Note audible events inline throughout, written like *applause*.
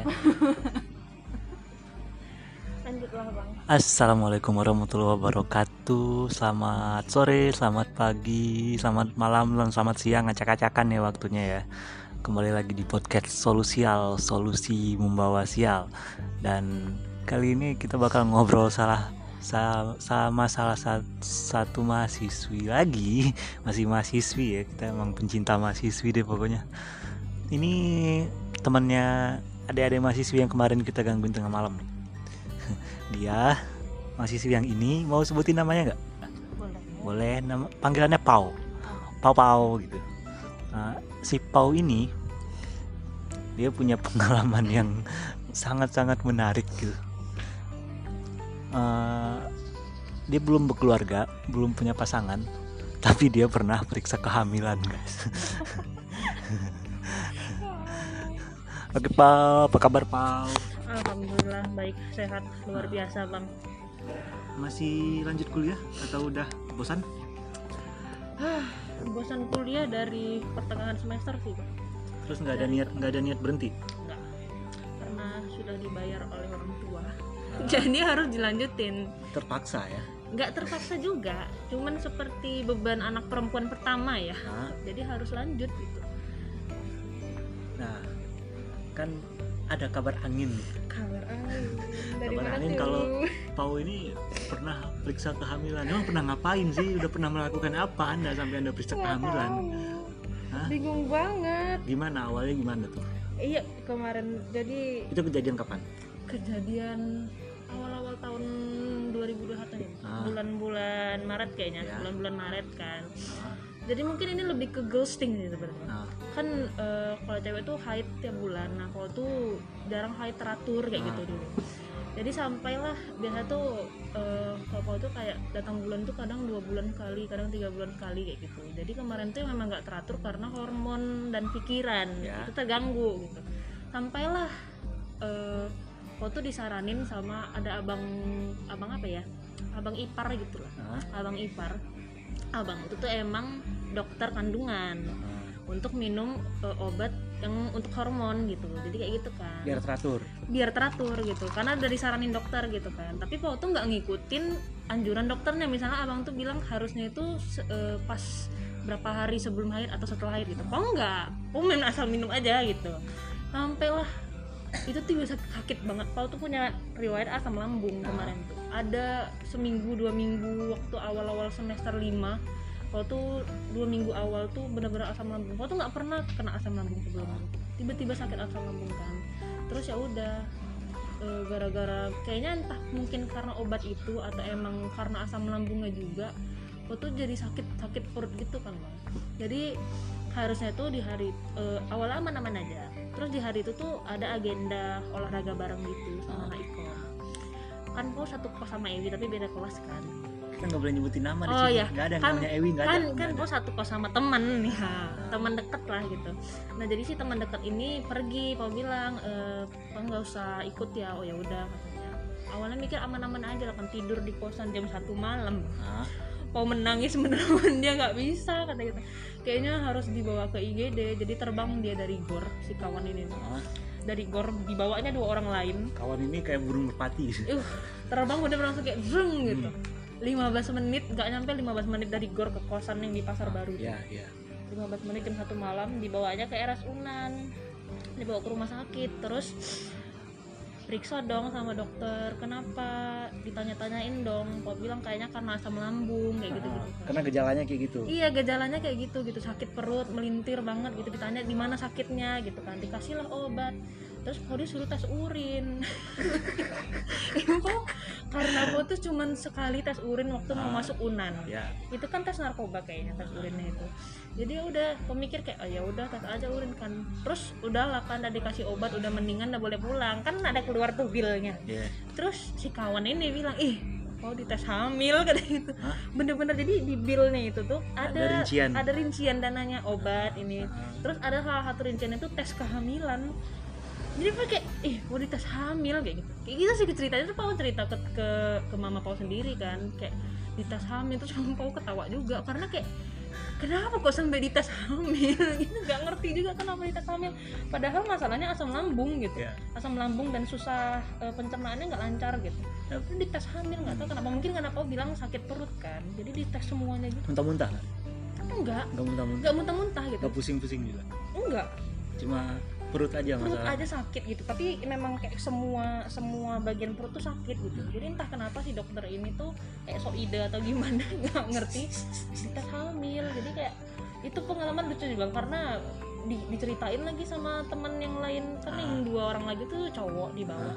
ya. *laughs* Lanjutlah bang. Assalamualaikum warahmatullahi wabarakatuh. Selamat sore, selamat pagi, selamat malam, dan selamat siang. Acak-acakan ya waktunya ya. Kembali lagi di podcast Solusial Solusi membawa sial. Dan kali ini kita bakal ngobrol salah sa- sama salah sa- satu mahasiswi lagi. *laughs* Masih mahasiswi ya, kita emang pencinta mahasiswi deh pokoknya. Ini temannya adik-adik mahasiswi yang kemarin kita gangguin tengah malam nih. *laughs* Dia mahasiswi yang ini mau sebutin namanya nggak? Boleh. Boleh nama panggilannya Pau. Pau Pau gitu. Nah, si Pau ini dia punya pengalaman yang sangat-sangat menarik gitu. Eh, dia belum berkeluarga belum punya pasangan tapi dia pernah periksa kehamilan guys *laughs* Oke Pau, apa kabar Pau? alhamdulillah baik. Sehat. Luar biasa bang. Masih lanjut kuliah atau udah bosan? bosan kuliah dari pertengahan semester sih bang. Terus nggak ada niat nggak ada niat berhenti? enggak karena sudah dibayar oleh orang tua. *laughs* Jadi harus dilanjutin. Terpaksa ya. nggak terpaksa juga. Cuman seperti beban anak perempuan pertama ya. Nah, jadi harus lanjut gitu kan ada kabar angin nih. kabar angin dari Kabar mana angin kalau Pau ini pernah periksa kehamilan. Emang pernah ngapain sih? Udah pernah melakukan apa Anda sampai Anda periksa Nggak kehamilan? Hah? bingung banget Gimana awalnya gimana tuh? iya kemarin jadi Itu kejadian kapan? kejadian awal-awal tahun 2021 nih Ah. bulan-bulan Maret kayaknya Ya. bulan-bulan Maret kan Ah, jadi mungkin ini lebih ke ghosting sih sebenarnya. Nah, kan eh, kalau cewek tuh haid tiap bulan. Nah kalau tuh jarang haid teratur kayak Ah. gitu dulu. Jadi sampailah biasa tuh eh, kalau tuh kayak datang bulan tuh kadang dua bulan sekali kadang tiga bulan sekali kayak gitu. Jadi kemarin tuh memang nggak teratur karena hormon dan pikiran. Ya. itu terganggu gitu. Sampailah eh kalau tuh disaranin sama ada abang abang apa ya? Abang ipar gitu lah ah, abang ipar. Abang itu tuh emang dokter kandungan ah. untuk minum eh, obat yang untuk hormon gitu. Jadi kayak gitu kan. Biar teratur. biar teratur gitu. Karena udah disaranin dokter gitu kan. Tapi kok tuh nggak ngikutin anjuran dokternya misalnya abang tuh bilang harusnya itu eh, pas berapa hari sebelum haid atau setelah haid gitu. Kok enggak kok main asal minum aja gitu. Sampailah. Itu tuh bisa sakit banget. Pau tuh punya riwayat asam lambung kemarin tuh. Ada seminggu dua minggu waktu awal-awal semester 5 Pau tuh dua minggu awal tuh bener-bener asam lambung. Pau tuh nggak pernah kena asam lambung sebelumnya. Tiba-tiba sakit asam lambung kan. Terus ya udah eh, gara-gara kayaknya entah mungkin karena obat itu atau emang karena asam lambungnya juga Pau tuh jadi sakit sakit perut gitu kan bang jadi harusnya tuh di hari eh, awal aman-aman aja. Terus di hari itu tuh ada agenda olahraga bareng gitu sama anak Iko kan kok satu kos sama Ewi tapi beda kelas kan Kita nggak boleh nyebutin nama di Oh, sini. iya. Nggak ada yang Kan- namanya Ewi nggak kan ada. kan kok ada. satu kos sama temen ya teman deket lah gitu nah jadi si teman deket ini pergi Pau bilang Pau nggak usah ikut ya oh ya udah katanya awalnya mikir aman-aman aja lah kan tidur di kosan jam satu malam Ah, Pau menangis menelan *laughs* dia nggak bisa kata gitu kayaknya harus dibawa ke IGD jadi terbang dia dari gor si kawan ini ah. dari gor dibawanya dua orang lain Kawan ini kayak burung merpati. uh terbang udah langsung kayak zeng gitu Hmm. 15 menit nggak nyampe 15 menit dari gor ke kosan yang di pasar baru. Iya, iya. 15 menit jam satu malam dibawanya ke RS Unan dibawa ke rumah sakit terus periksa dong sama dokter kenapa? Ditanya-tanyain dong kok bilang kayaknya karena asam lambung kayak gitu gitu Karena gejalanya kayak gitu. iya gejalanya kayak gitu gitu. Sakit perut melintir banget gitu. Ditanya di mana sakitnya gitu kan. Dikasihlah obat. Terus kok disuruh tes urin. *laughs* Kok karena aku tuh cuman sekali tes urin waktu mau Ah. masuk unan Ya. itu kan tes narkoba kayaknya tes urinnya itu jadi ya udah pemikir kayak oh ya udah tes aja urin kan terus udah lah kan udah dikasih obat udah mendingan udah boleh pulang kan ada keluar tuh bilnya Iya. terus si kawan ini bilang ih mau dites hamil *laughs* kata gitu bener-bener jadi di bilnya itu tuh Ada ada rincian. ada rincian dananya obat ini Ah. terus ada salah satu rincian itu tes kehamilan jadi pakai mau dites hamil kayak gitu. Kayak gitu sih ceritanya. Tuh Pau cerita ke, ke ke mama Pau sendiri kan kayak dites hamil terus mama Pau ketawa juga karena kayak kenapa kok sampai dites hamil? *laughs* Gitu nggak ngerti juga kenapa dites hamil. Padahal masalahnya asam lambung gitu. Ya asam lambung dan susah eh, pencernaannya nggak lancar gitu. Tapi dites hamil nggak tahu kenapa. Mungkin karena kau bilang sakit perut kan. Jadi dites semuanya gitu. Muntah-muntah nggak? enggak. Nggak muntah-muntah. Nggak muntah-muntah gitu. Nggak pusing-pusing juga? Enggak. Cuma perut aja perut masalah. aja sakit gitu. Tapi memang kayak semua semua bagian perut tuh sakit gitu. Jadi entah kenapa si dokter ini tuh kayak sok ide atau gimana *laughs* nggak ngerti. Dites hamil. Jadi kayak itu pengalaman lucu juga. Karena di- diceritain lagi sama teman yang lain. Kan yang dua orang lagi tuh cowok di bawah.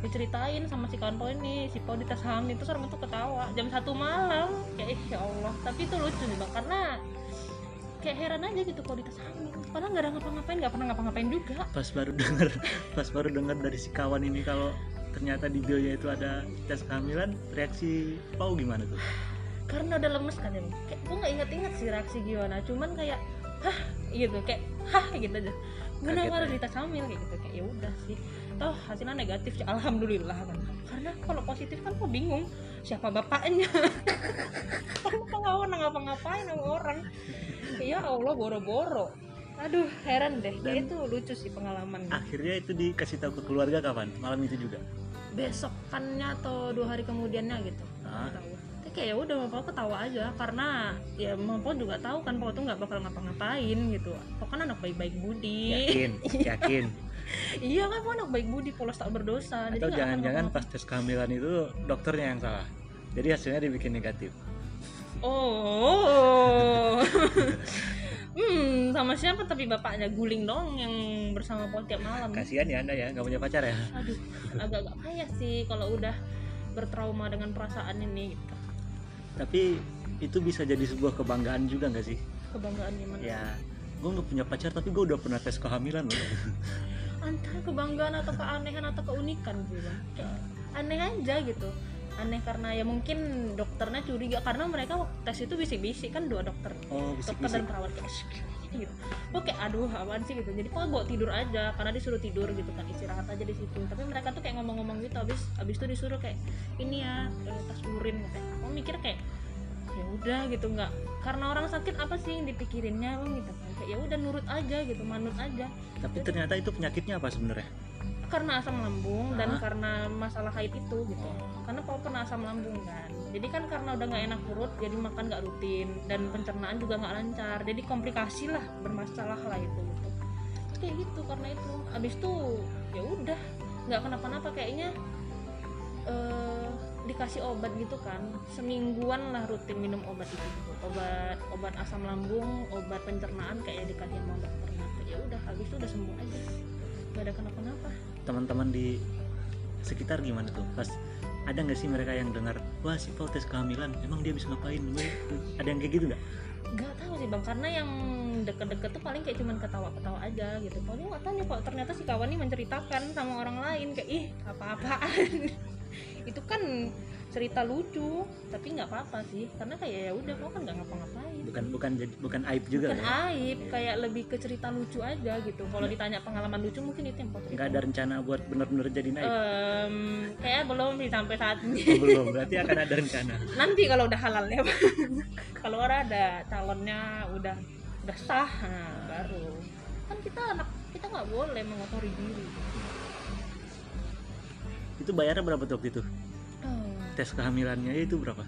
Diceritain sama si kawan poin nih si Pau dites hamil. Itu orang itu ketawa. Jam satu malam. Kayak "Ih, ya Allah. Tapi itu lucu bang karena kayak heran aja gitu kalau dites hamil. Padahal nggak ada ngapa-ngapain nggak pernah ngapa-ngapain juga. Pas baru dengar *laughs* pas baru dengar dari si kawan ini kalau ternyata di bionya itu ada tes kehamilan reaksi Pau gimana tuh? Karena udah lemes kan ya kayak gue nggak inget-inget sih reaksi gimana. Cuman kayak hah gitu kayak hah gitu aja Kenapa harus ya? dites hamil kayak gitu. Kayak ya udah sih. Toh hasilnya negatif sih alhamdulillah kan. Karena kalau positif kan gue bingung siapa bapaknya? *laughs* Nggak mau ngapa-ngapain sama orang. Ya Allah boro-boro. Aduh heran deh. Dan- kayak itu lucu sih pengalaman. akhirnya itu dikasih tahu ke keluarga kapan? Malam itu juga? Besokannya atau dua hari kemudiannya gitu. Ah. Tahu tapi kayak ya udah mau ketawa aja. Karena ya mau juga tahu kan Pau tuh nggak bakal ngapa-ngapain gitu. Pau kan anak baik-baik budi. Yakin *laughs* yakin. Iya kan Pau anak baik budi polos tak berdosa. Atau jangan-jangan pas tes kehamilan itu dokternya yang salah. Jadi hasilnya dibikin negatif. Oh. *laughs* Hmm sama siapa? Tapi bapaknya guling dong yang bersama Pau tiap malam. Kasihan ya anda ya nggak punya pacar ya? Aduh agak-agak payah sih kalau udah bertrauma dengan perasaan ini. gitu. Tapi itu bisa jadi sebuah kebanggaan juga nggak sih? Kebanggaan gimana? Ya gue nggak punya pacar tapi gue udah pernah tes kehamilan loh. *laughs* Antara kebanggaan atau keanehan atau keunikan sih bang. Kayak aneh aja gitu. Aneh karena ya mungkin dokternya curiga karena mereka waktu tes itu bisik-bisik kan dua dokter. Oh dokter bisik-bisik dan perawat. kayak "Shh, gitu kok kayak aduh apaan sih? Gitu. Jadi kok bawa tidur aja karena disuruh tidur gitu kan istirahat aja di situ. Tapi mereka tuh kayak ngomong-ngomong gitu habis habis itu disuruh kayak ini ya eh, tes urin kayak mau mikir kayak ya udah gitu. Nggak karena orang sakit apa sih yang dipikirinnya bang gitu kan. Kayak ya udah nurut aja gitu manut aja. Tapi ternyata itu penyakitnya apa sebenarnya karena asam lambung dan Ah. karena masalah haid itu gitu. Karena pau pernah asam lambung kan. Jadi kan karena udah nggak enak perut jadi makan nggak rutin dan pencernaan juga nggak lancar. Jadi komplikasi lah bermasalah lah itu gitu. Kayak gitu karena itu. Abis itu ya udah nggak kenapa-napa kayaknya eh, dikasih obat gitu kan. Semingguan lah rutin minum obat itu gitu. obat obat asam lambung obat pencernaan kayak dikasih sama dokternya. Ya udah habis itu udah sembuh aja. Nggak ada kenapa-napa teman-teman di sekitar gimana tuh? Pas ada nggak sih mereka yang dengar wah si Pau tes kehamilan emang dia bisa ngapain? Ada yang kayak gitu nggak? Nggak tahu sih bang. Karena yang deket-deket tuh paling kayak cuman ketawa-ketawa aja gitu. Kalau nggak tahu nih kok ternyata si kawan ini menceritakan sama orang lain. Kayak ih apa-apaan? *laughs* Itu kan cerita lucu tapi nggak apa-apa sih. Karena kayak ya udah kok kan nggak ngapa-ngapain. Bukan bukan jadi bukan aib juga bukan ya? aib kayak lebih ke cerita lucu aja gitu. Kalau ditanya pengalaman lucu mungkin itu yang nggak ada rencana buat bener-bener jadi aib? Em, kayak belum sih sampai saat ini. Oh, belum. Berarti akan ada rencana. *laughs* Nanti kalau udah halal ya *laughs* kalau orang ada calonnya udah udah sah nah, baru. Kan kita anak kita nggak boleh mengotori diri. Itu bayarnya berapa tuh waktu itu tes kehamilannya itu berapa?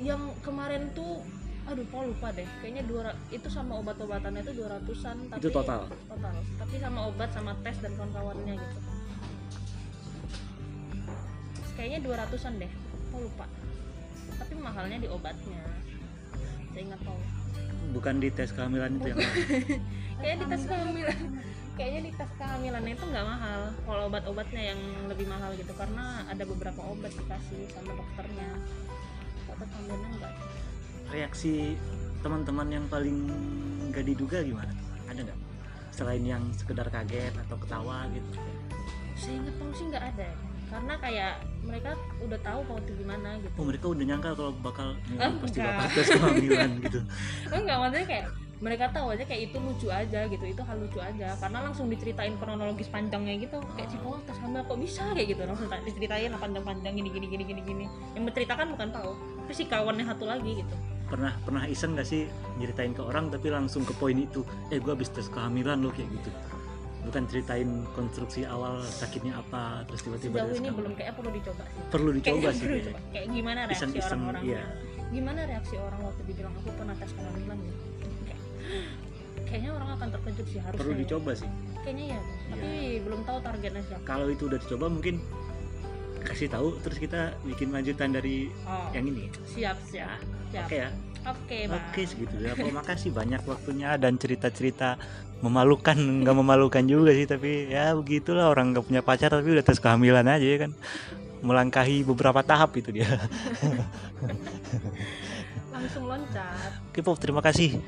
Yang kemarin tuh aduh kok lupa deh. Kayaknya dua itu sama obat-obatannya itu 200-an tapi Itu total? total. Tapi sama obat sama tes dan kawan-kawannya gitu. Kayaknya 200-an deh kok lupa. Tapi mahalnya di obatnya. Saya ingat tahu. Bukan di tes kehamilan itu yang *laughs* kayaknya di tes kehamilan kayaknya di tes kehamilan itu nggak mahal kalau obat-obatnya yang lebih mahal gitu karena ada beberapa obat dikasih sama dokternya. Kalau kehamilan enggak reaksi teman-teman yang paling gak diduga gimana? Ada nggak? Selain yang sekedar kaget atau ketawa gitu? Saya ingat tahu sih nggak ada ya. karena kayak mereka udah tahu mau itu gimana gitu. Oh mereka udah nyangka kalau bakal "Ini Ah, pasti bakal tes kehamilan gitu. *laughs* Enggak maksudnya kayak mereka tahu aja kayak itu lucu aja gitu itu hal lucu aja. Karena langsung diceritain kronologis panjangnya gitu kayak si Paul tes hamil kok bisa kayak gitu. Langsung diceritain lah panjang-panjang gini gini gini gini gini. Yang menceritakan bukan tahu tapi si kawannya satu lagi gitu. Pernah pernah iseng gak sih nyeritain ke orang tapi langsung ke poin itu eh gue habis tes kehamilan loh kayak gitu. Bukan ceritain konstruksi awal sakitnya apa terus tiba-tiba sejauh ini belum kayak perlu dicoba sih. Perlu dicoba Kayaknya sih perlu kayak gimana reaksi orang-orang iya. gimana reaksi orang waktu dibilang aku pernah tes kehamilan gitu? Kayak- kayaknya orang akan terkejut sih harusnya perlu ya. dicoba sih. Kayaknya ya tapi belum tahu targetnya siapa. Kalau itu udah dicoba mungkin kasih tahu terus kita bikin lanjutan dari oh, yang ini. Siap siap. Siap. oke ya. Oke Bang. Oke segitu ya. Terima kasih banyak waktunya dan cerita-cerita memalukan. Nggak memalukan juga sih tapi ya begitulah. Orang nggak punya pacar tapi udah tes kehamilan aja ya kan. Melangkahi beberapa tahap itu dia. *laughs* langsung loncat. Oke Pop terima kasih